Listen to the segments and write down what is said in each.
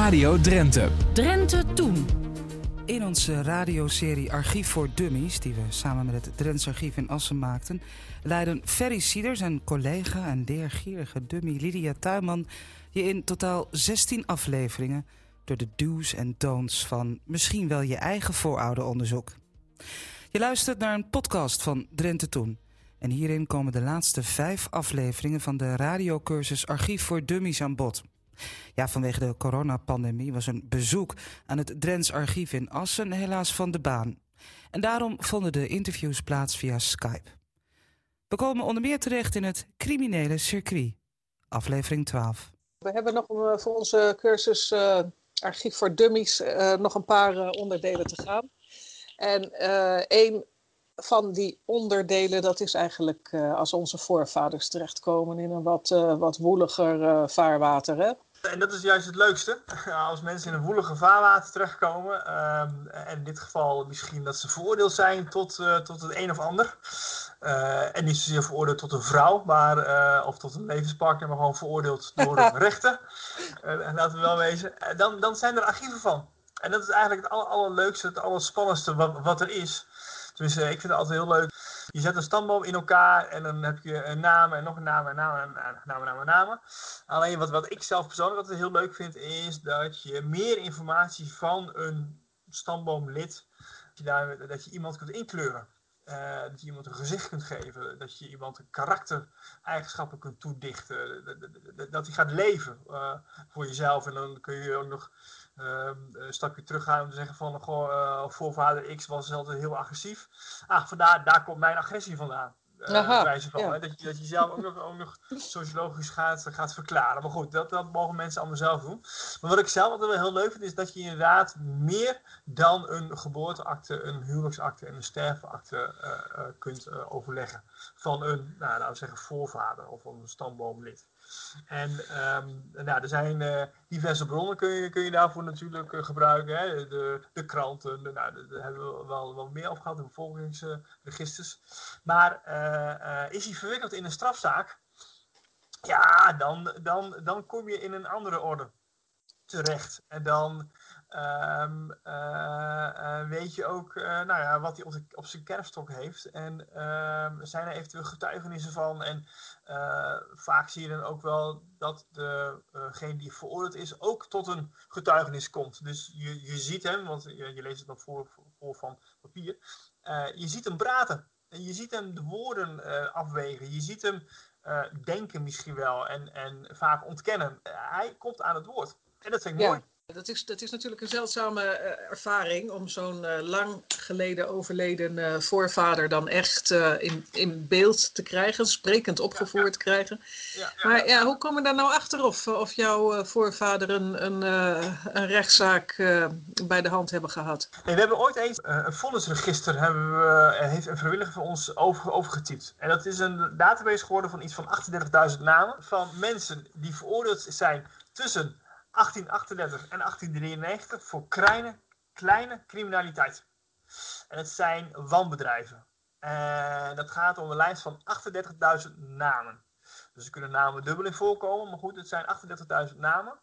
Radio Drenthe. Drenthe Toen. In onze radioserie Archief voor Dummies, die we samen met het Drents Archief in Assen maakten, leiden Ferry Sieders en collega en leergierige dummy Lydia Tuinman je in totaal 16 afleveringen door de do's en don'ts van misschien wel je eigen voorouderonderzoek. Je luistert naar een podcast van Drenthe Toen. En hierin komen de laatste vijf afleveringen van de radiocursus Archief voor Dummies aan bod. Ja, vanwege de coronapandemie was een bezoek aan het Drents Archief in Assen helaas van de baan. En daarom vonden de interviews plaats via Skype. We komen onder meer terecht in het criminele circuit. Aflevering 12. We hebben nog eh, voor onze cursus uh, Archief voor Dummies uh, nog een paar onderdelen te gaan. En een van die onderdelen, dat is eigenlijk als onze voorvaders terechtkomen in een wat, wat woeliger vaarwater. Hè? En dat is juist het leukste. Als mensen in een woelige vaarwater terechtkomen. Um, en in dit geval misschien dat ze veroordeeld zijn tot, uh, tot het een of ander. Uh, en niet zozeer veroordeeld tot een vrouw, maar, uh, of tot een levenspartner, maar gewoon veroordeeld door een rechter. en laten we wel wezen. Dan, dan zijn er archieven van. En dat is eigenlijk het aller, allerleukste, het allerspannendste wat, wat er is. Dus ik vind het altijd heel leuk. Je zet een stamboom in elkaar en dan heb je een naam en nog een naam en naam en naam en naam naam. Alleen wat, wat ik zelf persoonlijk altijd heel leuk vind, is dat je meer informatie van een stamboomlid, dat je, dat je iemand kunt inkleuren. Uh, dat je iemand een gezicht kunt geven, dat je iemand een karaktereigenschappen kunt toedichten, dat hij gaat leven uh, voor jezelf. En dan kun je ook nog uh, een stapje terug gaan om te zeggen van, goh, uh, voorvader X was altijd heel agressief. Ah, vandaar, daar komt mijn agressie vandaan. Wijze van, ja. dat, je, dat je zelf ook nog, ook nog sociologisch gaat, gaat verklaren. Maar goed, dat, dat mogen mensen allemaal zelf doen. Maar wat ik zelf altijd wel heel leuk vind, is dat je inderdaad meer dan een geboorteakte, een huwelijksakte en een sterfakte uh, uh, kunt overleggen. Van een, nou, laten we zeggen, voorvader of een stamboomlid. En um, nou, er zijn uh, diverse bronnen kun je, kun je daarvoor natuurlijk uh, gebruiken. Hè? De, de kranten, de, nou, daar hebben we wel, wel meer over gehad, de bevolkingsregisters. Maar is hij verwikkeld in een strafzaak? Ja, dan, dan, dan kom je in een andere orde terecht. En dan uh, uh, weet je ook nou ja, wat hij op, zijn kerfstok heeft. En ehm, zijn er eventueel getuigenissen van. En vaak zie je dan ook wel dat degene die veroordeeld is ook tot een getuigenis komt. Dus je, je ziet hem, want je, je leest het dan voor, voor van papier. je ziet hem praten. En je ziet hem de woorden afwegen. Je ziet hem denken misschien wel. En, en vaak ontkennen. hij komt aan het woord. En dat vind ik ja. mooi. Dat is, dat is natuurlijk een zeldzame uh, ervaring om zo'n uh, lang geleden overleden uh, voorvader dan echt in, in beeld te krijgen, sprekend opgevoerd ja, ja. te krijgen. Ja, maar ja, hoe kom je daar nou achter of, of jouw voorvader een, een, een rechtszaak bij de hand hebben gehad? Nee, we hebben ooit eens een vonnisregister, hebben we, heeft een vrijwilliger van ons over, overgetypt. En dat is een database geworden van iets van 38.000 namen van mensen die veroordeeld zijn tussen 1838 en 1893 voor kleine, kleine criminaliteit. En het zijn wanbedrijven. En dat gaat om een lijst van 38.000 namen. Dus er kunnen namen dubbel in voorkomen, maar goed, het zijn 38.000 namen.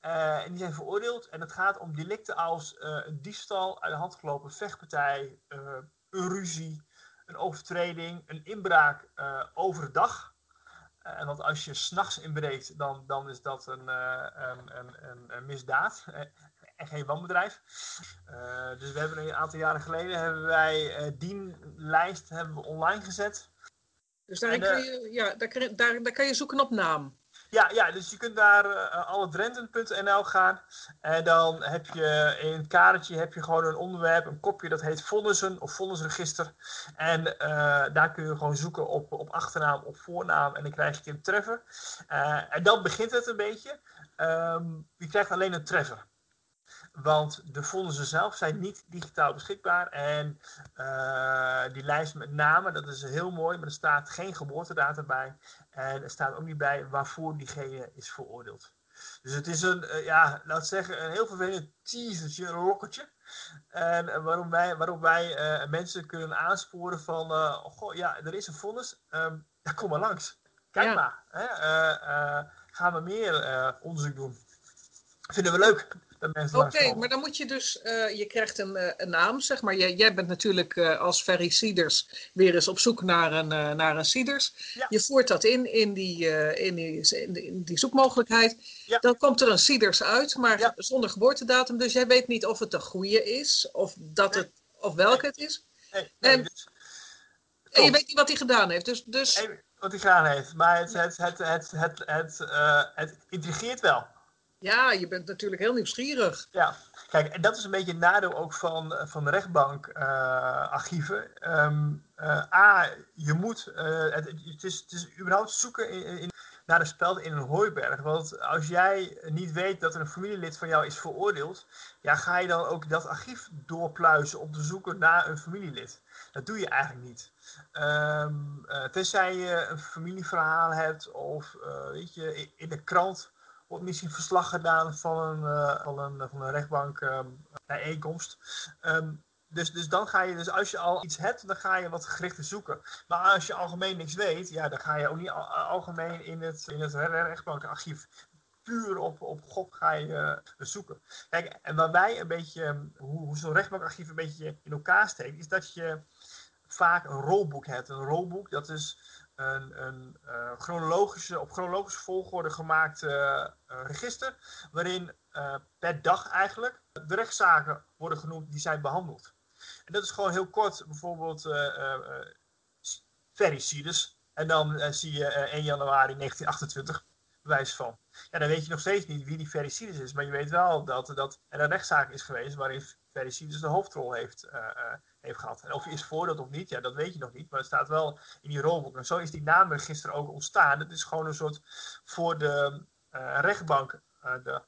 Uh, en die zijn veroordeeld. En het gaat om delicten als uh, diefstal, uit de hand gelopen vechtpartij, uh, een ruzie, een overtreding, een inbraak overdag. Uh, want als je s'nachts inbreekt, dan, dan is dat een, uh, een, een, een, misdaad en geen wanbedrijf. Uh, dus we hebben een aantal jaren geleden hebben wij die lijst hebben we online gezet. Dus daarin en, kan je, ja, daar, daar, daar kan je zoeken op naam. Ja, ja, dus je kunt naar uh, alledrenten.nl gaan. En dan heb je in het kadertje heb je gewoon een onderwerp, een kopje dat heet vonnissen of vonnisregister. En uh, daar kun je gewoon zoeken op, op achternaam, op voornaam en dan krijg je een treffer. En dan begint het een beetje. Um, je krijgt alleen een treffer. Want de vonnissen zelf zijn niet digitaal beschikbaar. En uh, die lijst met namen, dat is heel mooi, maar er staat geen geboortedata bij. En er staat ook niet bij waarvoor diegene is veroordeeld. Dus het is een, uh, ja, laat zeggen, een heel vervelend teasertje, een lokketje. En uh, waarom wij, waarop wij mensen kunnen aansporen van, oh, goh, ja, er is een vonnis, um, ja, kom maar langs. Kijk ja. maar, hè, gaan we meer onderzoek doen. Vinden we leuk. Oké, maar dan moet je dus, uh, je krijgt een, uh, een, naam, zeg maar. Jij, jij bent natuurlijk uh, als Ferry Seeders weer eens op zoek naar een, naar een Seeders. Ja. Je voert dat in, in die, in die, in die zoekmogelijkheid. Ja. Dan komt er een Seeders uit, maar ja. zonder geboortedatum. Dus jij weet niet of het de goede is, of, dat het, of welke het is. Nee, en, dus, en, je weet niet wat hij gedaan heeft. Dus, dus... Nee, wat hij gedaan heeft, maar het, het, het, het, het, het, het intrigeert wel. Ja, je bent natuurlijk heel nieuwsgierig. Ja, kijk, en dat is een beetje het nadeel ook van, van de rechtbankarchieven. Uh, um, uh, A, je moet, het, het, is, het is überhaupt zoeken in, in, naar de speld in een hooiberg. Want als jij niet weet dat er een familielid van jou is veroordeeld, ja, ga je dan ook dat archief doorpluizen om te zoeken naar een familielid. Dat doe je eigenlijk niet. Um, tenzij je een familieverhaal hebt of weet je, in de krant wordt misschien verslag gedaan van een, uh, van een, van een rechtbank. Um, dus, dus dan ga je, dus als je al iets hebt, dan ga je wat gerichter zoeken. Maar als je algemeen niks weet, ja, dan ga je ook niet al, algemeen in het, in het rechtbankarchief puur op, op God ga je uh, zoeken. Kijk, en waar wij een beetje, hoe, hoe zo'n rechtbankarchief een beetje in elkaar steekt, is dat je vaak een rolboek hebt. Een rolboek, dat is een, uh, chronologische, op chronologische volgorde gemaakt uh, register, waarin per dag eigenlijk de rechtszaken worden genoemd die zijn behandeld. En dat is gewoon heel kort, bijvoorbeeld ferricides, en dan zie je 1 januari 1928 bewijs van. Ja, dan weet je nog steeds niet wie die ferricides is, maar je weet wel dat, dat er een rechtszaak is geweest waarin ferricides de hoofdrol heeft heeft gehad. En of je is voordat of niet, ja, dat weet je nog niet. Maar het staat wel in die rolboek. En zo is die naamregister ook ontstaan. Het is gewoon een soort voor de uh, rechtbank, uh, de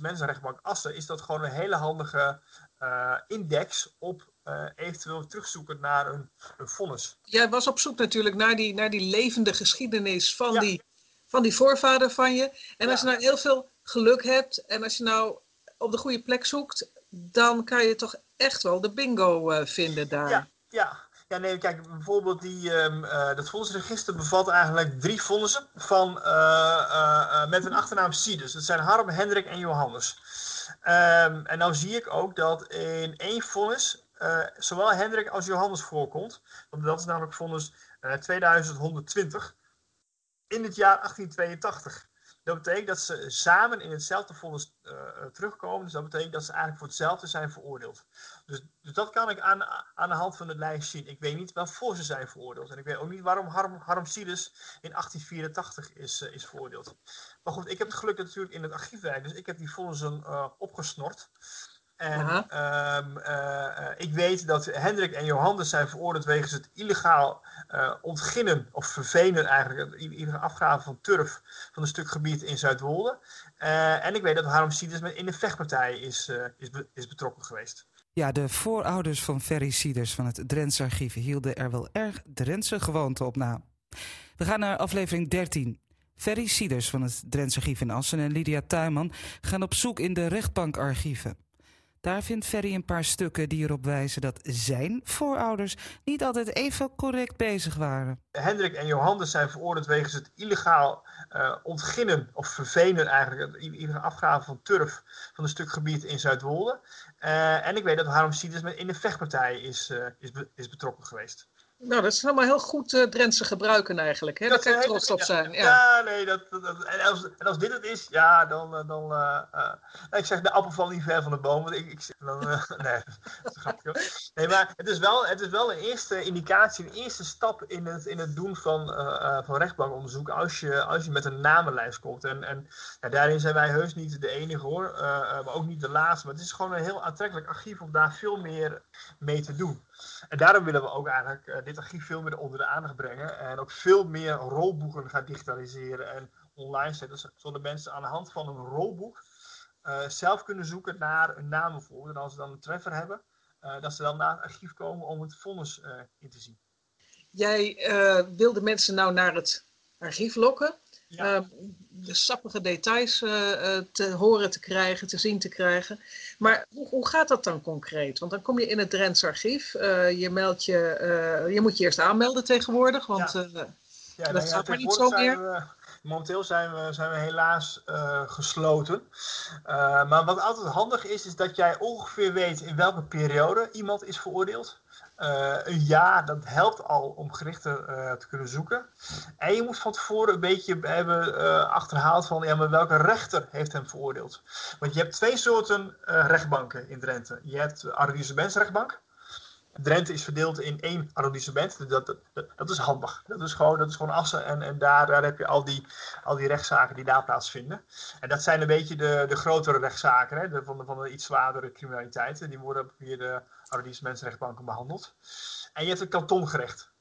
mensenrechtbank Assen, is dat gewoon een hele handige uh, index op eventueel terugzoeken naar een, een vonnis. Jij was op zoek natuurlijk naar die, naar die levende geschiedenis van, ja. die, van die voorvader van je. En als je nou heel veel geluk hebt en als je nou op de goede plek zoekt, dan kan je toch echt wel de bingo uh, vinden daar. Ja, ja. Ja, nee, kijk, bijvoorbeeld die, um, uh, dat vonnisregister bevat eigenlijk drie vonnissen van, uh, met een achternaam Sidus. Dat zijn Harm, Hendrik en Johannes. Um, en nou zie ik ook dat in één vonnis zowel Hendrik als Johannes voorkomt. Want dat is namelijk vonnis 2120 in het jaar 1882. Dat betekent dat ze samen in hetzelfde vonnis uh, terugkomen. Dus dat betekent dat ze eigenlijk voor hetzelfde zijn veroordeeld. Dus, dus dat kan ik aan, aan de hand van het lijst zien. Ik weet niet waarvoor ze zijn veroordeeld. En ik weet ook niet waarom Harm, Harm Sidus in 1884 is, uh, is veroordeeld. Maar goed, ik heb het geluk dat natuurlijk in het archief werk. Dus ik heb die vonnissen uh, opgesnort. En um, uh, ik weet dat Hendrik en Johannes zijn veroordeeld wegens het illegaal uh, ontginnen of vervenen eigenlijk, iedere afgave van turf van een stuk gebied in Zuidwolde. en ik weet dat Harm Siders in de vechtpartij is, is, be is betrokken geweest. Ja, de voorouders van Ferry Siders van het Drentse archief hielden er wel erg Drentse gewoonten op na. We gaan naar aflevering 13. Ferry Siders van het Drentse archief in Assen en Lydia Tuinman gaan op zoek in de rechtbankarchieven. Daar vindt Ferry een paar stukken die erop wijzen dat zijn voorouders niet altijd even correct bezig waren. Hendrik en Johannes zijn veroordeeld wegens het illegaal uh, ontginnen of vervenen eigenlijk, iedere afgave van turf van een stuk gebied in Zuidwolde. Uh, en ik weet dat Harm Siders in de vechtpartij is, uh, is, is betrokken geweest. Nou, dat is allemaal heel goed uh, Drentse gebruiken eigenlijk. Hè? Daar kan je trots op zijn. Ja, ja nee, dat, dat, en, als, en als dit het is, ja, dan... dan uh, uh, ik zeg, de appel valt niet ver van de boom. Want ik, ik, dan, nee, dat is grappig. Nee, maar het is, wel, het is wel een eerste indicatie, een eerste stap in het, in het doen van, van rechtbankonderzoek. Als je, als je met een namenlijst komt. En, en ja, daarin zijn wij heus niet de enige hoor. maar ook niet de laatste. Maar het is gewoon een heel aantrekkelijk archief om daar veel meer mee te doen. En daarom willen we ook eigenlijk uh, dit archief veel meer onder de aandacht brengen. En ook veel meer rolboeken gaan digitaliseren en online zetten. Zodat mensen aan de hand van een rolboek uh, zelf kunnen zoeken naar een naam bijvoorbeeld. En als ze dan een treffer hebben, uh, dat ze dan naar het archief komen om het vonnis in te zien. Jij wilde mensen nou naar het archief lokken. Ja. Uh, de sappige details uh, te horen te krijgen, te zien te krijgen. Maar hoe, hoe, gaat dat dan concreet? Want dan kom je in het Drents archief. Uh, je, meldt je, je moet je eerst aanmelden tegenwoordig, want ja. ja, dat gaat maar niet zo meer. We, Momenteel zijn we, zijn we helaas gesloten. Maar wat altijd handig is, is dat jij ongeveer weet in welke periode iemand is veroordeeld. Uh, een jaar, dat helpt al om gerichter te kunnen zoeken. En je moet van tevoren een beetje hebben achterhaald van ja, maar welke rechter heeft hem veroordeeld. Want je hebt twee soorten rechtbanken in Drenthe. Je hebt de arrondissementsrechtbank. Drenthe is verdeeld in één arrondissement. Dat, dat, dat, is handig. Dat is gewoon, dat is gewoon Assen. En, en daar, daar heb je al die, al die rechtszaken die daar plaatsvinden. En dat zijn een beetje de, de grotere rechtszaken. Hè, de, van, de, van de iets zwaardere criminaliteiten. Die worden via de arrondissementsrechtbanken behandeld. En je hebt het kantongerecht.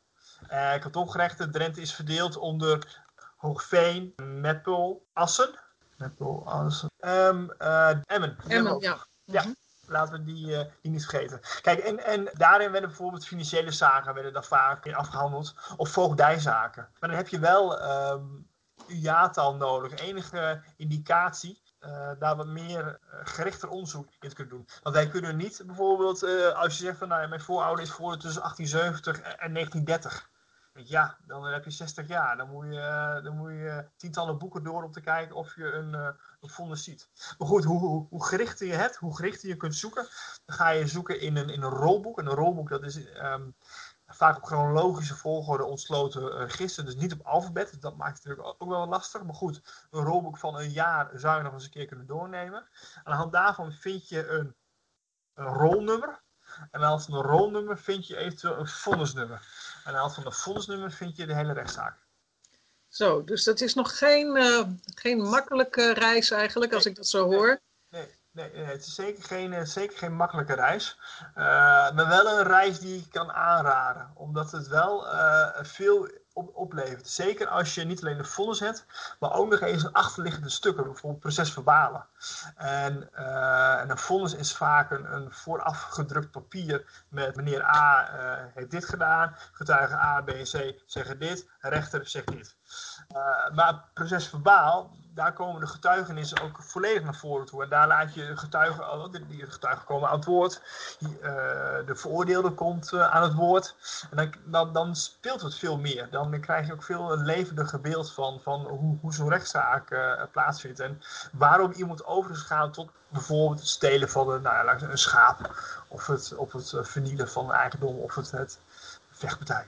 Uh, kantongerechten, Drenthe is verdeeld onder Hoogveen, Meppel, Assen. Meppel, Assen. Um, uh, Emmen. Emmen, ja. Ja, mhm. Laten we die, uh, die niet vergeten. Kijk, en, en daarin werden bijvoorbeeld financiële zaken werden dan vaak in afgehandeld. Of voogdijzaken. Maar dan heb je wel um, jaartal nodig. Enige indicatie. Uh, daar wat meer uh, gerichter onderzoek in te kunnen doen. Want wij kunnen niet bijvoorbeeld, als je zegt van nou, mijn voorouder is voor tussen 1870 en 1930 ja, dan heb je 60 jaar. Dan moet je, dan moet je tientallen boeken door om te kijken of je een, uh, een ziet. Maar goed, hoe, hoe, gerichter je het, hoe gerichter je kunt zoeken, dan ga je zoeken in een, in een rolboek. En een rolboek dat is um, vaak op chronologische volgorde ontsloten uh, register, dus niet op alfabet. Dus dat maakt het natuurlijk ook wel lastig. Maar goed, een rolboek van een jaar zou je nog eens een keer kunnen doornemen. Aan de hand daarvan vind je een rolnummer. En aan van een rolnummer vind je eventueel een vonnisnummer. En aan de hand van een vonnisnummer vind je de hele rechtszaak. Zo, dus dat is nog geen, uh, geen makkelijke reis eigenlijk, als ik dat zo hoor. Nee, nee, nee, het is zeker geen, uh, zeker geen makkelijke reis. Uh, maar wel een reis die ik kan aanraden. Omdat het wel veel op. Zeker als je niet alleen de vonnis hebt, maar ook nog eens een achterliggende stukken, bijvoorbeeld procesverbalen. En, uh, en een vonnis is vaak een, vooraf gedrukt papier met meneer A uh, heeft dit gedaan, getuigen A, B en C zeggen dit, rechter zegt dit. Uh, maar procesverbaal, daar komen de getuigenissen ook volledig naar voren toe. En daar laat je getuigen, die getuigen komen aan het woord, de veroordeelde komt aan het woord. En dan, dan, dan speelt het veel meer. Dan krijg je ook veel een levendiger beeld van, van hoe, hoe zo'n rechtszaak uh, plaatsvindt. En waarom iemand over is gegaan tot bijvoorbeeld het stelen van een, nou ja, een schaap. Of het, of het eh, vernielen van eigendom of het, het vechtpartij.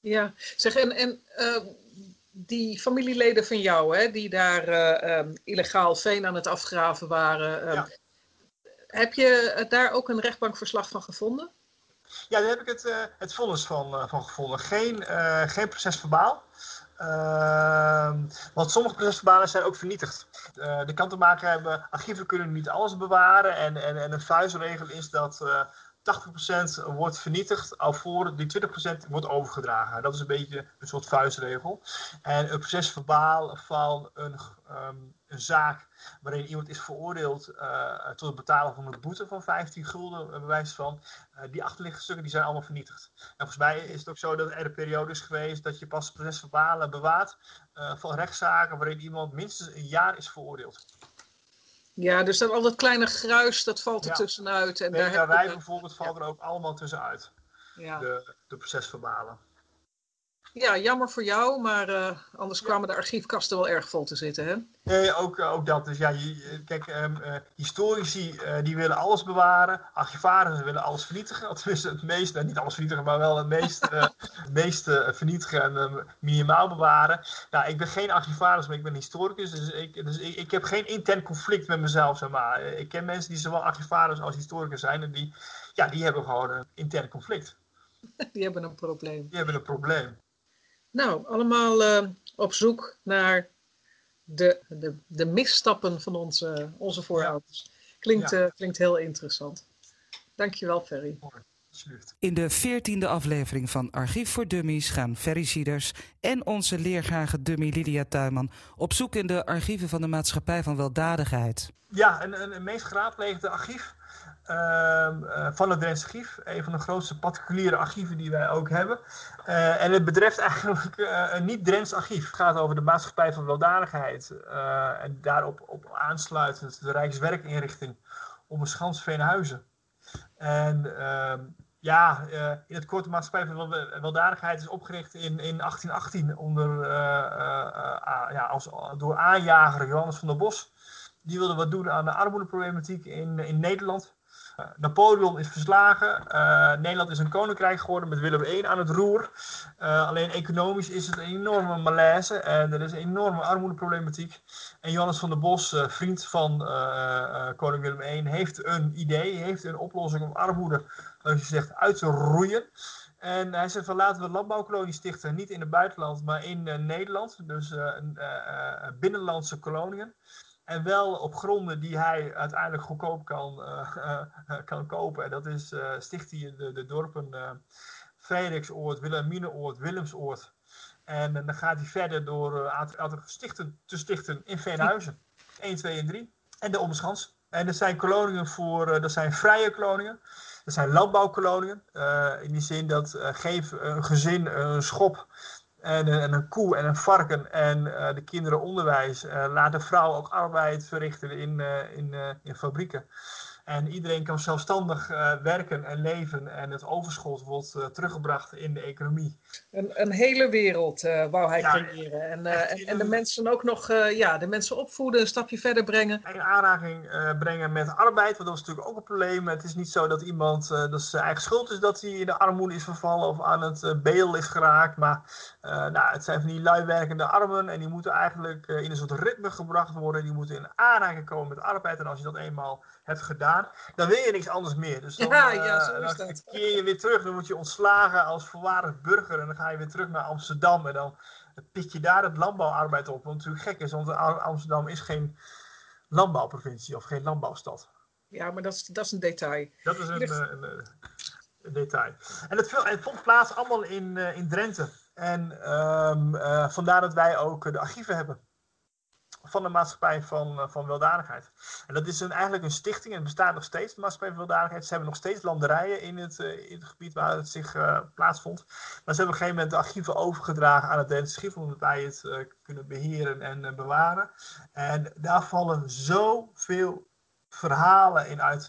Ja, zeg en, en die familieleden van jou, hè, die daar uh, um, illegaal veen aan het afgraven waren. Ja. Heb je daar ook een rechtbankverslag van gevonden? Ja, daar heb ik het, uh, het vonnis van, uh, van gevonden. Geen, uh, geen procesverbaal. Ehm, want sommige procesverbalen zijn ook vernietigd. de kantenmaker hebben archieven kunnen niet alles bewaren. En, en, en een vuistregel is dat 80% wordt vernietigd, alvorens die 20% wordt overgedragen. Dat is een beetje een soort vuistregel. En een procesverbaal van een, een zaak waarin iemand is veroordeeld uh, tot het betalen van een boete van 15 gulden, bewijs van, uh, die achterliggende stukken die zijn allemaal vernietigd. En volgens mij is het ook zo dat er een periode is geweest dat je pas procesverbalen bewaart van rechtszaken waarin iemand minstens een jaar is veroordeeld. Ja, dus dat al dat kleine gruis, dat valt er ja. tussenuit. En daar wij bijvoorbeeld valt er ook allemaal tussenuit. Ja. De, de procesverbalen. Ja, jammer voor jou, maar uh, anders kwamen de archiefkasten wel erg vol te zitten, hè? Nee, ook, ook dat. Dus ja, kijk, um, uh, historici uh, die willen alles bewaren, archivarissen willen alles vernietigen. Tenminste, het meeste, niet alles vernietigen, maar wel het meeste, het meeste vernietigen en um, minimaal bewaren. Nou, ik ben geen archivaris, maar ik ben historicus, dus ik, dus ik, ik heb geen intern conflict met mezelf, zeg maar. Ik ken mensen die zowel archivaris als historicus zijn en die, ja, die hebben gewoon een intern conflict. Die hebben een probleem. Die hebben een probleem. Nou, allemaal uh, op zoek naar de, de, de misstappen van onze, onze voorouders. Klinkt, ja. uh, klinkt heel interessant. Dankjewel, Ferry. In de veertiende aflevering van Archief voor Dummies gaan Ferry Sieders en onze leergrage dummy Lydia Tuinman op zoek in de archieven van de Maatschappij van Weldadigheid. Ja, een, een, een meest geraadpleegde archief van het Drentse Archief. Een van de grootste particuliere archieven die wij ook hebben. Uh, en het betreft eigenlijk uh, een niet-Drents archief. Het gaat over de maatschappij van weldadigheid. en daarop op aansluitend de Rijkswerkinrichting om een Schans Veenhuizen. En ehm, Ja, in het korte maatschappij van weldadigheid is opgericht in, in 1818 onder, ja, als, door aanjager Johannes van der Bos. Die wilde wat doen aan de armoedeproblematiek in, in Nederland. Eh, Napoleon is verslagen. Uh, Nederland is een koninkrijk geworden met Willem I aan het roer. Uh, alleen economisch is het een enorme malaise en er is een enorme armoedeproblematiek. En Johannes van der Bos, vriend van koning Willem I, heeft een idee, heeft een oplossing om armoede, zoals je zegt, uit te roeien. En hij zegt van laten we landbouwkolonie stichten, niet in het buitenland, maar in Nederland. Dus binnenlandse koloniën. En wel op gronden die hij uiteindelijk goedkoop kan, uh, kan kopen. En dat is, sticht hij de, de dorpen uh, Frederiksoord, Wilhelminaoord, Willemsoord. En dan gaat hij verder door een aantal stichten te stichten in Veenhuizen. 1, 2 en 3. En de Omschans. En dat zijn koloniën voor, dat zijn vrije koloniën. Dat zijn landbouwkoloniën. in die zin dat geef een gezin een schop en, en, een koe en een varken en uh, de kinderen onderwijs. Uh, laat de vrouw ook arbeid verrichten in, uh, in, in fabrieken. En iedereen kan zelfstandig werken en leven en het overschot wordt teruggebracht in de economie. Een, een hele wereld uh, wou hij ja, creëren. En, en, en, de mensen ook nog, ja, de mensen opvoeden, een stapje verder brengen. In aanraking brengen met arbeid, want dat was natuurlijk ook een probleem. Het is niet zo dat iemand, dat zijn eigen schuld is dat hij in de armoede is vervallen of aan het beel is geraakt. Maar nou, het zijn van die luiwerkende armen en die moeten eigenlijk in een soort ritme gebracht worden. Die moeten in aanraking komen met arbeid. En als je dat eenmaal hebt gedaan, dan wil je niks anders meer. Dus dan, ja, ja, zo is dan keer je weer terug. Dan word je ontslagen als volwaardig burger. En dan ga je weer terug naar Amsterdam. En dan pik je daar het landbouwarbeid op. Wat natuurlijk gek is, want Amsterdam is geen landbouwprovincie of geen landbouwstad. Ja, maar dat is, dat is een detail. Dat is een, een, een, een detail. En het, het, vond plaats allemaal in, in Drenthe. En um, uh, vandaar dat wij ook de archieven hebben van de maatschappij van, uh, van weldadigheid. En dat is een, eigenlijk een stichting en bestaat nog steeds, de maatschappij van weldadigheid. Ze hebben nog steeds landerijen in het, uh, in het gebied waar het zich uh, plaatsvond. Maar ze hebben op een gegeven moment de archieven overgedragen aan het Drentse Archief, omdat wij het kunnen beheren en bewaren. En daar vallen zoveel verhalen in uit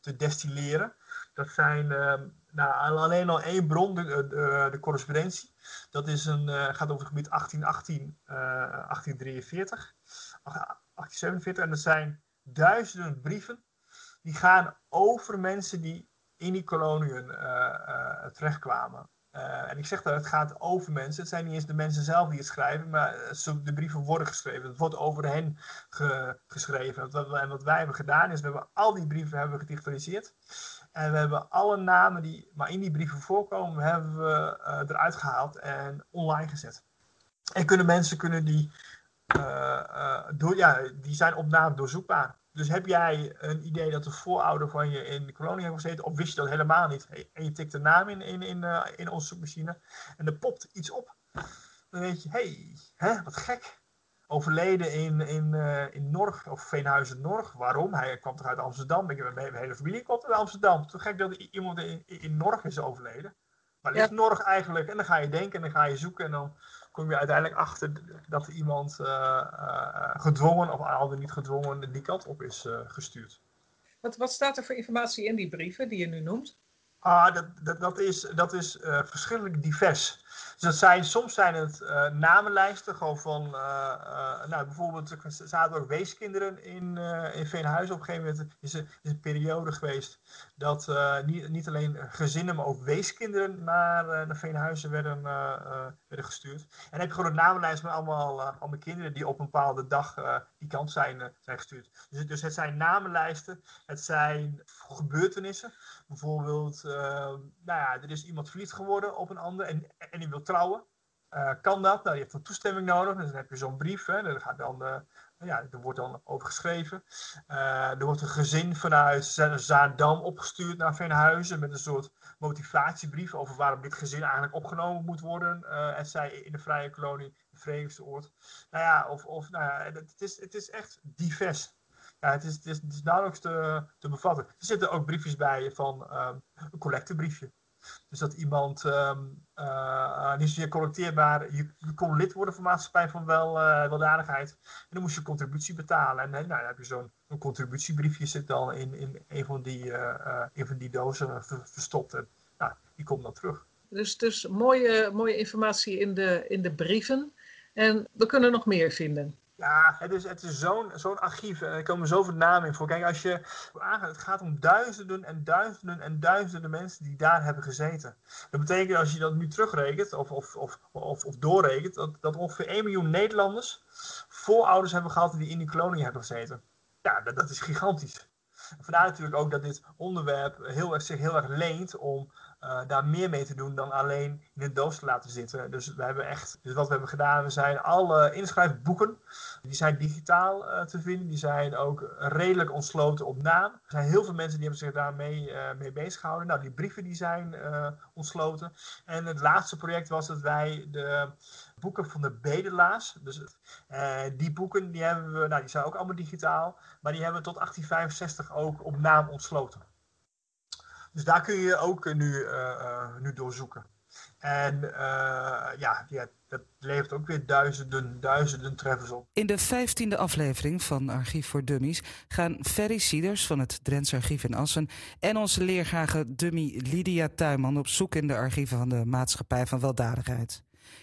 te destilleren. Dat zijn ehm, nou, alleen al één bron, de, de, de correspondentie. Dat is een, gaat over het gebied 1818, 1843. 1847. En dat zijn duizenden brieven die gaan over mensen die in die koloniën uh, uh, terechtkwamen. Uh, en ik zeg dat het gaat over mensen. Het zijn niet eens de mensen zelf die het schrijven, maar de brieven worden geschreven. Het wordt over hen ge geschreven. En wat, wij hebben gedaan is, we hebben al die brieven hebben gedigitaliseerd. En we hebben alle namen die maar in die brieven voorkomen, hebben we eruit gehaald en online gezet. En kunnen mensen kunnen die door, ja, die zijn op naam doorzoekbaar. Dus heb jij een idee dat de voorouder van je in de kolonie heeft gezeten, of wist je dat helemaal niet? En je tikt de naam in, in, in, uh, in onze zoekmachine en er popt iets op. Dan weet je, hé, hey, wat gek. Overleden in, in, in Norg, of Veenhuizen Norg. Waarom? Hij kwam toch uit Amsterdam. Ik heb mijn hele familie komt uit Amsterdam. Toen gek dat iemand in, in Norg is overleden. Waar ligt ja. Norg eigenlijk? En dan ga je denken en dan ga je zoeken en dan kom je uiteindelijk achter dat iemand uh, uh, gedwongen of al dan niet gedwongen die kant op is uh, gestuurd. Wat, wat staat er voor informatie in die brieven die je nu noemt? Ah, dat, dat, dat is, dat is verschillend divers. Dus dat zijn, soms zijn het uh, namenlijsten, gewoon van, uh, uh, nou bijvoorbeeld, er zaten ook weeskinderen in, in Veenhuizen. Op een gegeven moment is er, is een periode geweest dat niet, niet alleen gezinnen, maar ook weeskinderen naar, naar Veenhuizen werden, werden gestuurd. En dan heb je gewoon een namenlijst met allemaal, allemaal kinderen die op een bepaalde dag die kant zijn, zijn gestuurd. Dus, dus het zijn namenlijsten, het zijn gebeurtenissen. Bijvoorbeeld, nou ja, er is iemand verliefd geworden op een ander en, en die wil Uh, kan dat? Nou, je hebt een toestemming nodig. Dus dan heb je zo'n brief. Hè, gaat dan, uh, ja, er wordt dan over geschreven. Uh, er wordt een gezin vanuit Zaandam opgestuurd naar Veenhuizen met een soort motivatiebrief over waarom dit gezin eigenlijk opgenomen moet worden. en zij in de vrije kolonie, de Oord. Nou ja, of, of nou ja, het, is, het is echt divers. Ja, het is, het is, het is nauwelijks te, te bevatten. Er zitten ook briefjes bij van een collectebriefje. Dus dat iemand um, uh, niet zozeer collecteert, maar je, kon lid worden van maatschappij van wel, uh, weldadigheid. En dan moest je contributie betalen. En nou, dan heb je zo'n contributiebriefje zit dan in, in een, van die, uh, een van die dozen verstopt. En nou, die komt dan terug. Dus, dus mooie, mooie informatie in de, in de brieven. En we kunnen nog meer vinden. Ja, het is, het is zo'n archief. En er komen zoveel namen in voor. Kijk, als je het gaat om duizenden en duizenden en duizenden mensen die daar hebben gezeten. Dat betekent als je dat nu terugrekent of, of, of, of, doorrekent, dat, dat ongeveer 1 miljoen Nederlanders voorouders hebben gehad die in die kolonie hebben gezeten. Ja, dat, dat is gigantisch. Vandaar natuurlijk ook dat dit onderwerp heel, zich heel erg leent om uh, daar meer mee te doen dan alleen in een doos te laten zitten. Dus we hebben echt, dus wat we hebben gedaan, we zijn alle inschrijfboeken, die zijn digitaal uh, te vinden, die zijn ook redelijk ontsloten op naam. Er zijn heel veel mensen die hebben zich daarmee uh, mee bezig gehouden. Nou, die brieven die zijn ontsloten. En het laatste project was dat wij de boeken van de bedelaars, dus die boeken die hebben we, nou die zijn ook allemaal digitaal, maar die hebben we tot 1865 ook op naam ontsloten. Dus daar kun je ook nu, nu doorzoeken. En uh, ja, ja, dat levert ook weer duizenden, duizenden treffers op. In de vijftiende aflevering van Archief voor Dummies gaan Ferry Sieders van het Drents Archief in Assen en onze leergrage dummy Lydia Tuinman op zoek in de archieven van de Maatschappij van Weldadigheid.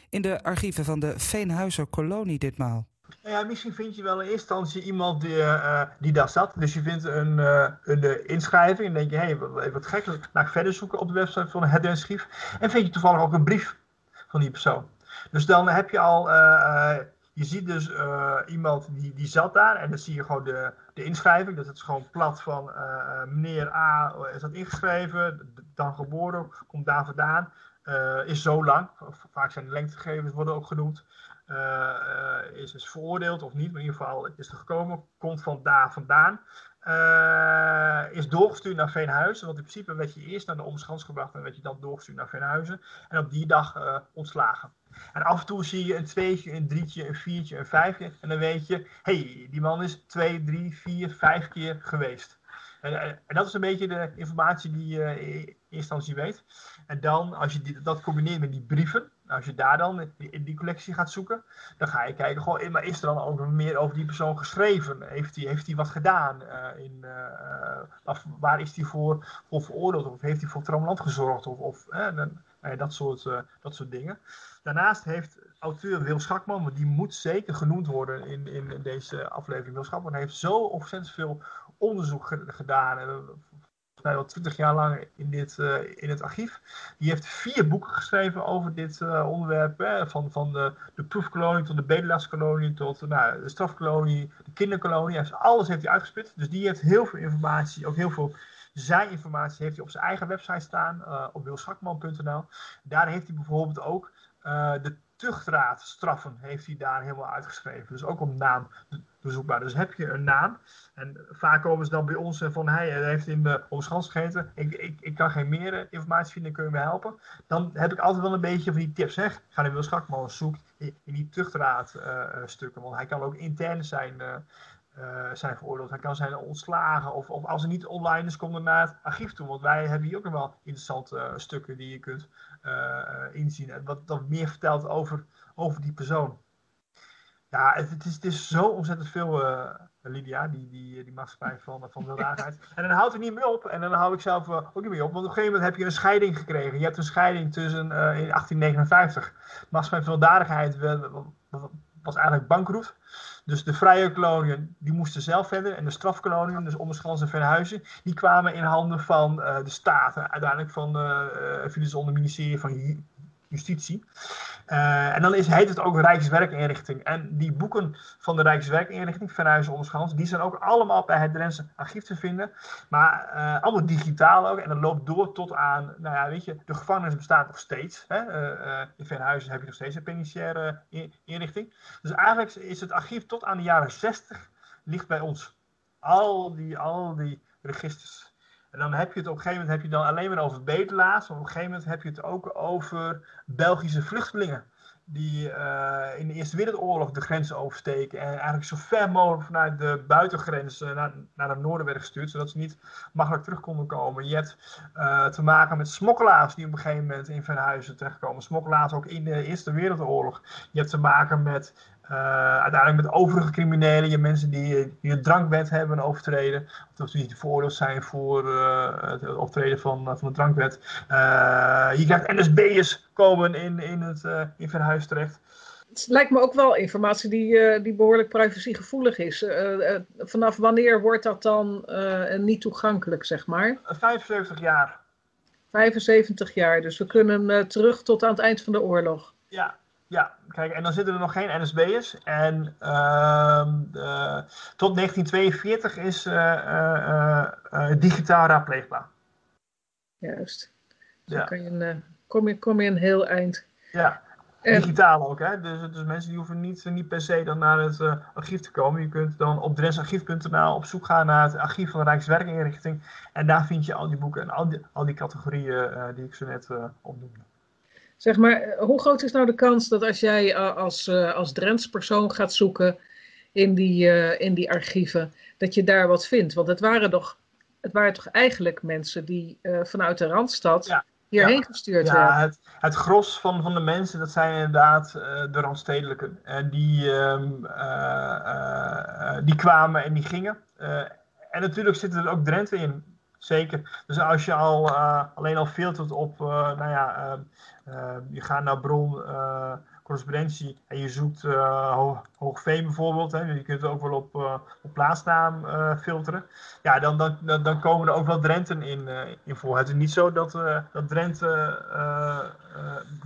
In de archieven van de Veenhuizer Kolonie ditmaal. Nou ja, misschien vind je wel in eerste instantie iemand die, uh, die daar zat. Dus je vindt een, uh, een inschrijving en denk je, hé, hey, wat, wat gek, ga ik verder zoeken op de website van het archief. En vind je toevallig ook een brief van die persoon. Dus dan heb je al, je ziet dus iemand die, die zat daar en dan zie je gewoon de, de inschrijving. Dat is gewoon plat van meneer A is dat ingeschreven, dan geboren, komt daar vandaan. is zo lang, vaak zijn de lengtegegevens worden ook genoemd. Is, is veroordeeld of niet, maar in ieder geval is er gekomen, komt van daar vandaan. Uh, is doorgestuurd naar Veenhuizen, want in principe werd je eerst naar de omschans gebracht en werd je dan doorgestuurd naar Veenhuizen. En op die dag uh, ontslagen. En af en toe zie je een tweetje, een drietje, een viertje, een vijfje. En dan weet je, hey, die man is twee, drie, vier, vijf keer geweest. En, en, dat is een beetje de informatie die je instantie weet. En dan, als je die, dat combineert met die brieven, als je daar dan in die collectie gaat zoeken, dan ga je kijken, goh, is er dan ook meer over die persoon geschreven? Heeft hij heeft wat gedaan? Uh, in, uh, of waar is hij voor, voor veroordeeld? Of heeft hij voor traumland gezorgd? Of, of dan, dat, soort, dat soort dingen. Daarnaast heeft auteur Wil Schakman, want die moet zeker genoemd worden in, in deze aflevering. Wil Schakman heeft zo ontzettend veel onderzoek gedaan. Mij al twintig jaar lang in, dit, uh, in het archief. Die heeft vier boeken geschreven over dit uh, onderwerp. Van van de, de proefkolonie tot de bedelaarskolonie tot nou, de strafkolonie, de kinderkolonie. Alles heeft hij uitgespit. Dus die heeft heel veel informatie, ook heel veel zijinformatie heeft hij op zijn eigen website staan, uh, op wilschakman.nl. Daar heeft hij bijvoorbeeld ook de tuchtraadstraffen heeft hij daar helemaal uitgeschreven. Dus ook op naam Dus heb je een naam, en vaak komen ze dan bij ons van, hij heeft in de omschans gegeten, ik, ik, ik kan geen meer eh, informatie vinden, kun je me helpen? Dan heb ik altijd wel een beetje van die tips. Zeg, ga naar Wil Schakman, zoek in, die tuchtraadstukken, uh, want hij kan ook intern zijn, uh, uh, zijn veroordeeld. Hij kan zijn ontslagen, of, of als er niet online is, komt er naar het archief toe. Want wij hebben hier ook nog wel interessante stukken die je kunt inzien. Wat, wat meer vertelt over, over die persoon. Ja, het, is, het is zo ontzettend veel, uh, Lydia, die, die, die maatschappij van, van. En dan houdt het niet meer op. En dan hou ik zelf uh, ook niet meer op. Want op een gegeven moment heb je een scheiding gekregen. Je hebt een scheiding tussen in 1859. De maatschappij van was eigenlijk bankroet. Dus de vrije koloniën, die moesten zelf verder. En de strafkoloniën, dus Onderschans en Venhuizen, die kwamen in handen van de staat. Uiteindelijk van, uh, viel onder het ministerie van Justitie. Uh, en dan is, heet het ook Rijkswerkinrichting. En die boeken van de Rijkswerkinrichting, Verhuizen Onderschans, die zijn ook allemaal bij het Drentse archief te vinden. Maar uh, allemaal digitaal ook. En dat loopt door tot aan, nou ja, weet je, de gevangenis bestaat nog steeds. Hè? Uh, in Verhuizen heb je nog steeds een penitentiaire inrichting. Dus eigenlijk is het archief tot aan de jaren 60 ligt bij ons. Al die, al die registers. En dan heb je het op een gegeven moment heb je dan alleen maar over bedelaars. Maar op een gegeven moment heb je het ook over Belgische vluchtelingen. Die uh, in de Eerste Wereldoorlog de grens oversteken. En eigenlijk zo ver mogelijk vanuit de buitengrens uh, naar, naar het noorden werden gestuurd. Zodat ze niet makkelijk terug konden komen. Je hebt uh, te maken met smokkelaars die op een gegeven moment in Venhuizen terechtkomen. Smokkelaars ook in de Eerste Wereldoorlog. Je hebt te maken met uiteindelijk met overige criminelen, je mensen die, die een drankwet hebben overtreden, of die veroordeeld zijn voor het optreden van, van de drankwet. je krijgt NSB'ers komen in, in het in Verhuis terecht het lijkt me ook wel informatie die, uh, die behoorlijk privacygevoelig is. Uh, uh, vanaf wanneer wordt dat dan niet toegankelijk, zeg maar? 75 jaar. 75 jaar, dus we kunnen terug tot aan het eind van de oorlog. Ja, ja. Kijk, en dan zitten er nog geen NSB'ers. En ehm, tot 1942 is digitaal raadpleegbaar. Juist. Dus ja. dan kan je een, kom, je, kom je een heel eind. Ja. Digitaal ook, hè? Dus, dus mensen die hoeven niet, niet per se dan naar het uh, archief te komen. Je kunt dan op drensarchief.nl op zoek gaan naar het archief van de Rijkswerkinrichting. En daar vind je al die boeken en al die, al die categorieën uh, die ik zo net uh, opnoemde. Zeg maar, hoe groot is nou de kans dat als jij als, als Drents persoon gaat zoeken in die, in die archieven, dat je daar wat vindt? Want het waren toch, het waren toch eigenlijk mensen die vanuit de Randstad... Ja hierheen gestuurd ja, Het, het gros van, van de mensen, dat zijn inderdaad uh, de Randstedelijken. En die, um, uh, die kwamen en die gingen. en natuurlijk zitten er ook Drenthe in. Zeker. Dus als je al alleen al filtert op, nou ja, je gaat naar bron correspondentie en je zoekt uh, Hoogveen bijvoorbeeld, hè, je kunt ook wel op, uh, op plaatsnaam uh, filteren, ja, dan, dan, dan, komen er ook wel Drenten in, in voor. Het is niet zo dat, dat Drenthe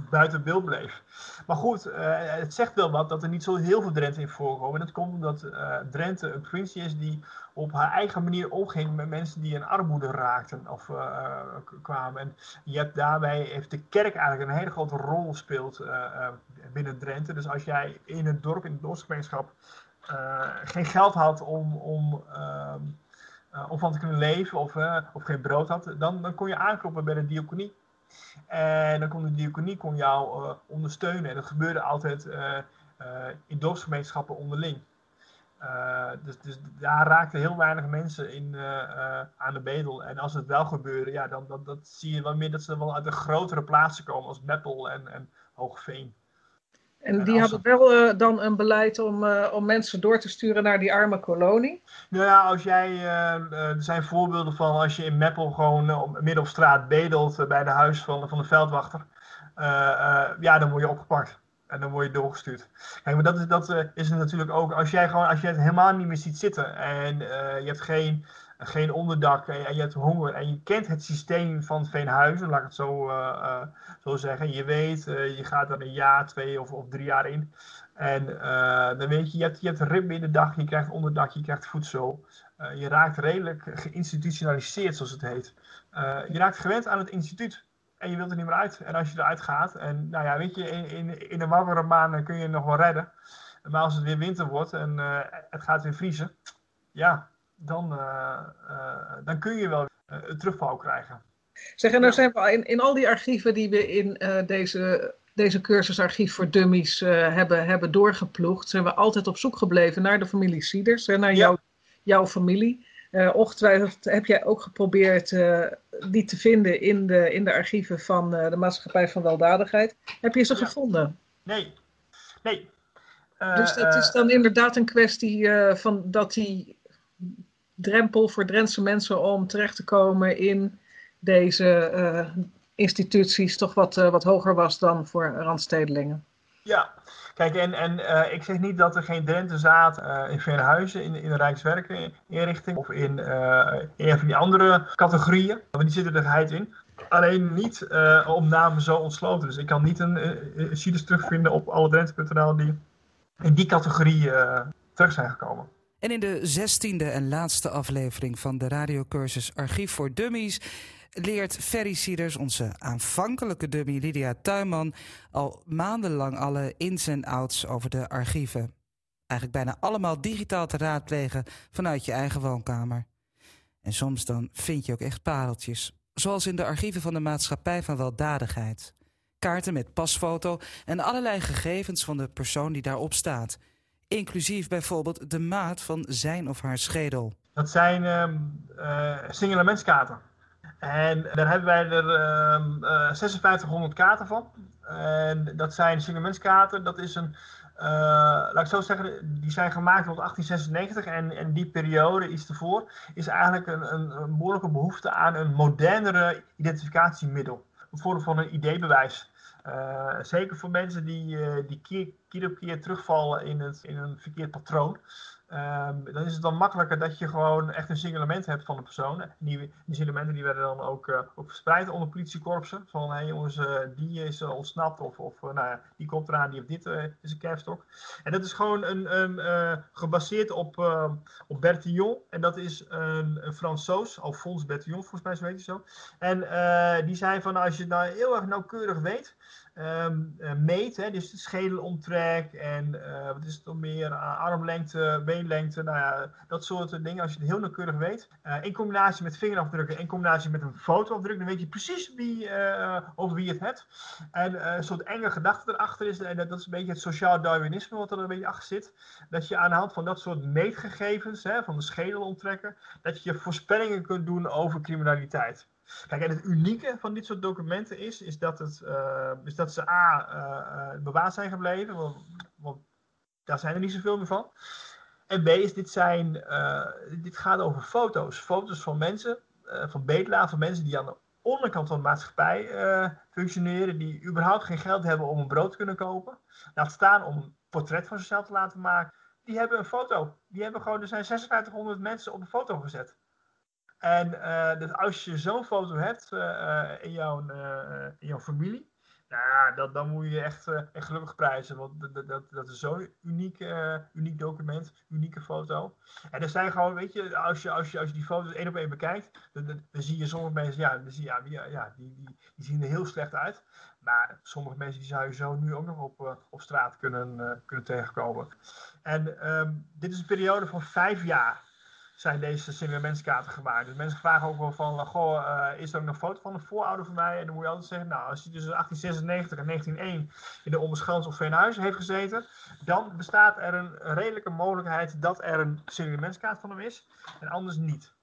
buiten beeld bleef. Maar goed, het zegt wel wat dat er niet zo heel veel Drenten in voorkomen. En dat komt omdat Drenthe een provincie is die op haar eigen manier omging met mensen die in armoede raakten of kwamen. En je hebt daarbij heeft de kerk eigenlijk een hele grote rol gespeeld binnen Drenthe. Dus als jij in het dorp, in het dorpsgemeenschap, geen geld had om, om, ehm, om van te kunnen leven of, of geen brood had, dan, dan kon je aankloppen bij de diaconie. En dan kon de diaconie kon jou ondersteunen. En dat gebeurde altijd in dorpsgemeenschappen onderling. Dus, dus, daar raakten heel weinig mensen in, aan de bedel. En als het wel gebeurde, ja, dan, dan dat zie je wel meer dat ze wel uit de grotere plaatsen komen, als Meppel en, en Hoogveen. En die hadden wel dan een beleid om, om mensen door te sturen naar die arme kolonie? Nou ja, als jij, er zijn voorbeelden van als je in Meppel gewoon midden op straat bedelt bij de huis van, van de veldwachter. ja, dan word je opgepakt. En dan word je doorgestuurd. Kijk, maar dat is, dat, is natuurlijk ook, als jij gewoon, als je het helemaal niet meer ziet zitten en je hebt geen, geen onderdak en, je hebt honger en je kent het systeem van Veenhuizen, laat ik het zo, uh, zo zeggen. Je weet, je gaat er een jaar, twee of, drie jaar in. En dan weet je, je hebt, je hebt ritme in de dag, je krijgt onderdak, je krijgt voedsel. je raakt redelijk geïnstitutionaliseerd, zoals het heet. je raakt gewend aan het instituut en je wilt er niet meer uit. En als je eruit gaat, en nou ja, weet je, in, in, in de warmere maanden kun je nog wel redden. Maar als het weer winter wordt en het gaat weer vriezen, ja, dan, uh, uh, dan kun je wel een terugval krijgen. Zeg, en nou zijn we in, in al die archieven die we in deze, deze cursusarchief voor dummies hebben, hebben doorgeploegd, zijn we altijd op zoek gebleven naar de familie Sieders, naar jou, jouw familie. Uh, ongetwijfeld heb jij ook geprobeerd uh, die te vinden in de, in de archieven van de Maatschappij van Weldadigheid. Heb je ze ja. gevonden? Nee. Nee. dus het is dan inderdaad een kwestie van dat die drempel voor Drentse mensen om terecht te komen in deze instituties toch wat, wat hoger was dan voor randstedelingen. Ja, Kijk, en, en uh, ik zeg niet dat er geen Drenthe zaad uh, in Verhuizen, in, in de Rijkswerkeninrichting of in, uh, een van die andere categorieën. Want die zitten er geheid in. Alleen niet op namen zo ontsloten. Dus ik kan niet een uh, terugvinden op alledrenthe.nl die in die categorie terug zijn gekomen. En in de zestiende en laatste aflevering van de radiocursus Archief voor Dummies leert Ferry Sieders, onze aanvankelijke dummy Lydia Tuinman, al maandenlang alle ins en outs over de archieven. Eigenlijk bijna allemaal digitaal te raadplegen vanuit je eigen woonkamer. En soms dan vind je ook echt pareltjes, zoals in de archieven van de Maatschappij van Weldadigheid. Kaarten met pasfoto en allerlei gegevens van de persoon die daarop staat. Inclusief bijvoorbeeld de maat van zijn of haar schedel. Dat zijn uh, uh. En daar hebben wij er uh, uh, 5600 kaarten van. En dat zijn signementskaarten. Dat is een, laat ik zo zeggen, die zijn gemaakt rond 1896 en, en die periode, iets ervoor, is eigenlijk een, een, een behoorlijke behoefte aan een modernere identificatiemiddel. Een vorm van een ID-bewijs. zeker voor mensen die, die keer, op keer terugvallen in, het, in een verkeerd patroon. Um, dan is het dan makkelijker dat je gewoon echt een signalement hebt van de persoon. Die, die signalementen die werden dan ook, uh, ook verspreid onder politiekorpsen. Van hé hey jongens, uh, die is uh, ontsnapt of, of nou die komt eraan, die heeft dit is een kerfstok. En dat is gewoon een, een gebaseerd op, op Bertillon. En dat is een, een Fransoos, Alphonse Bertillon volgens mij, zo hij zo. En die zei van als je het nou heel erg nauwkeurig weet um, meet. Dus de schedelomtrek en uh, wat is het nog meer, armlengte, beenlengte, nou ja, dat soort dingen. Als je het heel nauwkeurig weet. Uh, in combinatie met vingerafdrukken, in combinatie met een fotoafdruk, dan weet je precies wie, over wie het hebt. En een soort enge gedachte erachter is, en dat is een beetje het sociaal Darwinisme wat er een beetje achter zit. Dat je aan de hand van dat soort meetgegevens, hè, van de schedelomtrekken, dat je voorspellingen kunt doen over criminaliteit. Kijk, het unieke van dit soort documenten is, is, dat, het, uh, is dat ze A, uh, bewaard zijn gebleven, want, want, daar zijn er niet zoveel meer van. En B, is dit, zijn, dit gaat over foto's. Foto's van mensen, van bedelaar, van mensen die aan de onderkant van de maatschappij functioneren, die überhaupt geen geld hebben om een brood te kunnen kopen. Laat staan om een portret van zichzelf te laten maken. Die hebben een foto. Die hebben gewoon, er zijn 5600 mensen op een foto gezet. En uh, dus als je zo'n foto hebt uh, in, jouw, in jouw familie, nou, dat, dan moet je echt, echt gelukkig prijzen. Want dat, dat, dat is zo'n uniek, uniek document, unieke foto. En er zijn gewoon, weet je, als je, als je, als je die foto's één op één bekijkt, dan, dan, zie je sommige mensen, ja, dan zie ja, die, ja die, die, die zien er heel slecht uit. Maar sommige mensen die zou je zo nu ook nog op, op straat kunnen, kunnen tegenkomen. En um, dit is een periode van vijf jaar zijn deze signamentskaarten gemaakt. Dus mensen vragen ook wel van, goh, uh, is er ook nog een foto van een voorouder van mij? En dan moet je altijd zeggen, nou, als hij tussen 1896 en 1901 in de Ommerschans of Veenhuizen heeft gezeten, dan bestaat er een redelijke mogelijkheid dat er een signamentskaart van hem is, en anders niet.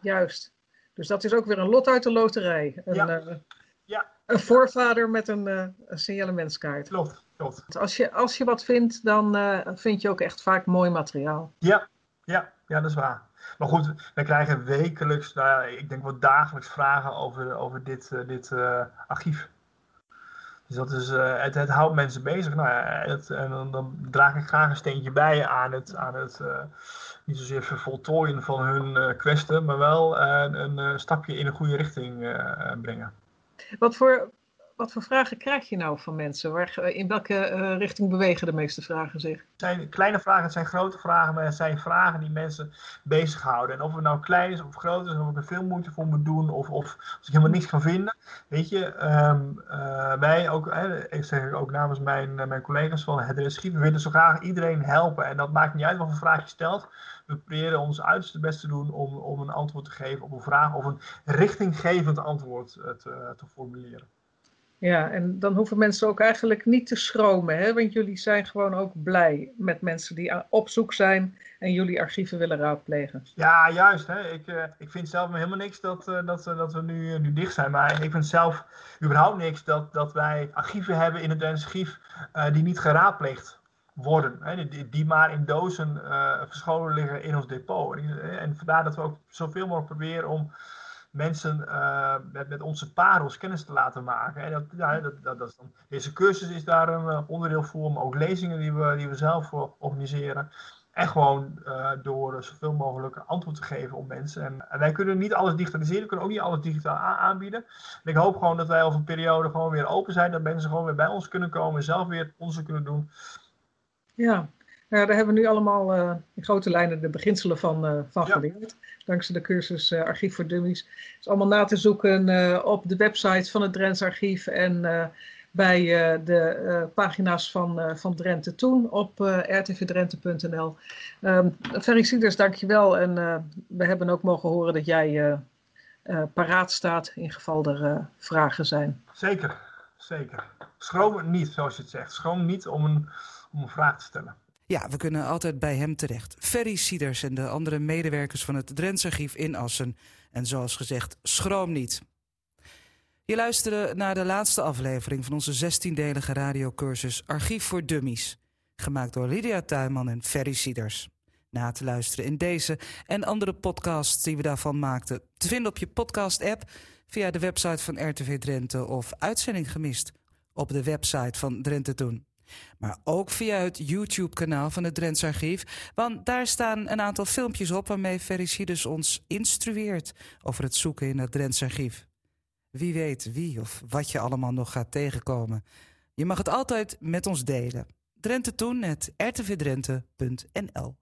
Juist. Dus dat is ook weer een lot uit de loterij. Een, ja. Uh, ja. een voorvader met een, uh, een signalementskaart. Klopt, klopt. Als je, als je wat vindt, dan vind je ook echt vaak mooi materiaal. Ja, ja, ja, dat is waar. Maar goed, we krijgen wekelijks, nou ja, ik denk wel dagelijks vragen over, over dit, uh, dit uh, archief. Dus dat is, uh, het, houdt mensen bezig. Nou ja, en dan, draag ik graag een steentje bij aan het, aan het niet zozeer vervoltooien van hun kwesten, maar wel een stapje in de goede richting brengen. Wat voor, wat voor vragen krijg je nou van mensen? Waar, in welke uh, richting bewegen de meeste vragen zich? Het zijn kleine vragen, het zijn grote vragen, maar het zijn vragen die mensen bezighouden. En of het nou klein is of groot is, of ik er veel moeite voor moet doen, of, of als ik helemaal niks kan vinden. Weet je, um, uh, wij ook, eh, ik zeg ook namens mijn, mijn collega's van het Reschief, we willen zo graag iedereen helpen. En dat maakt niet uit wat voor vraag je stelt. We proberen ons uiterste best te doen om, om een antwoord te geven op een vraag of een richtinggevend antwoord te formuleren. Ja, en dan hoeven mensen ook eigenlijk niet te schromen, hè? want jullie zijn gewoon ook blij met mensen die op zoek zijn en jullie archieven willen raadplegen. Ja, juist. Hè? Ik, uh, ik vind zelf helemaal niks dat, uh, dat, uh, dat we nu, nu dicht zijn, maar ik vind zelf überhaupt niks dat, dat wij archieven hebben in het Drentse archief die niet geraadpleegd worden. Hè? Die, die maar in dozen verscholen liggen in ons depot. En vandaar dat we ook zoveel mogelijk proberen om mensen uh, met, met onze parels kennis te laten maken. En dat, ja, dat, dat, dat is dan, deze cursus is daar een uh, onderdeel voor, maar ook lezingen die we, die we zelf uh, organiseren. En gewoon door zoveel mogelijk antwoord te geven op mensen. En, wij kunnen niet alles digitaliseren, we kunnen ook niet alles digitaal aanbieden. En ik hoop gewoon dat wij over een periode gewoon weer open zijn, dat mensen gewoon weer bij ons kunnen komen, zelf weer onderzoek kunnen doen. Ja, ja, daar hebben we nu allemaal uh, in grote lijnen de beginselen van, uh, van geleerd. Dankzij de cursus uh, Archief voor Dummies. Het is allemaal na te zoeken op de website van het Drents Archief en bij de pagina's van, van Drenthe Toen op rtvdrenthe.nl. Um, Ferry Sieders, dankjewel. En we hebben ook mogen horen dat jij paraat staat in geval er vragen zijn. Zeker, zeker. Schroom niet, zoals je het zegt. Schroom niet om een, om een vraag te stellen. Ja, we kunnen altijd bij hem terecht. Ferry Sieders en de andere medewerkers van het Drents Archief in Assen. En zoals gezegd, schroom niet. Je luisterde naar de laatste aflevering van onze 16-delige radiocursus Archief voor Dummies. Gemaakt door Lydia Tuinman en Ferry Sieders. Na te luisteren in deze en andere podcasts die we daarvan maakten. Te vinden op je podcast-app, via de website van RTV Drenthe of uitzending gemist op de website van Drenthe Toen. Maar ook via het YouTube-kanaal van het Drents Archief. Want daar staan een aantal filmpjes op waarmee Ferry Sieders ons instrueert over het zoeken in het Drents Archief. Wie weet wie of wat je allemaal nog gaat tegenkomen. Je mag het altijd met ons delen. Drenthe Toen, het rtvdrenthe.nl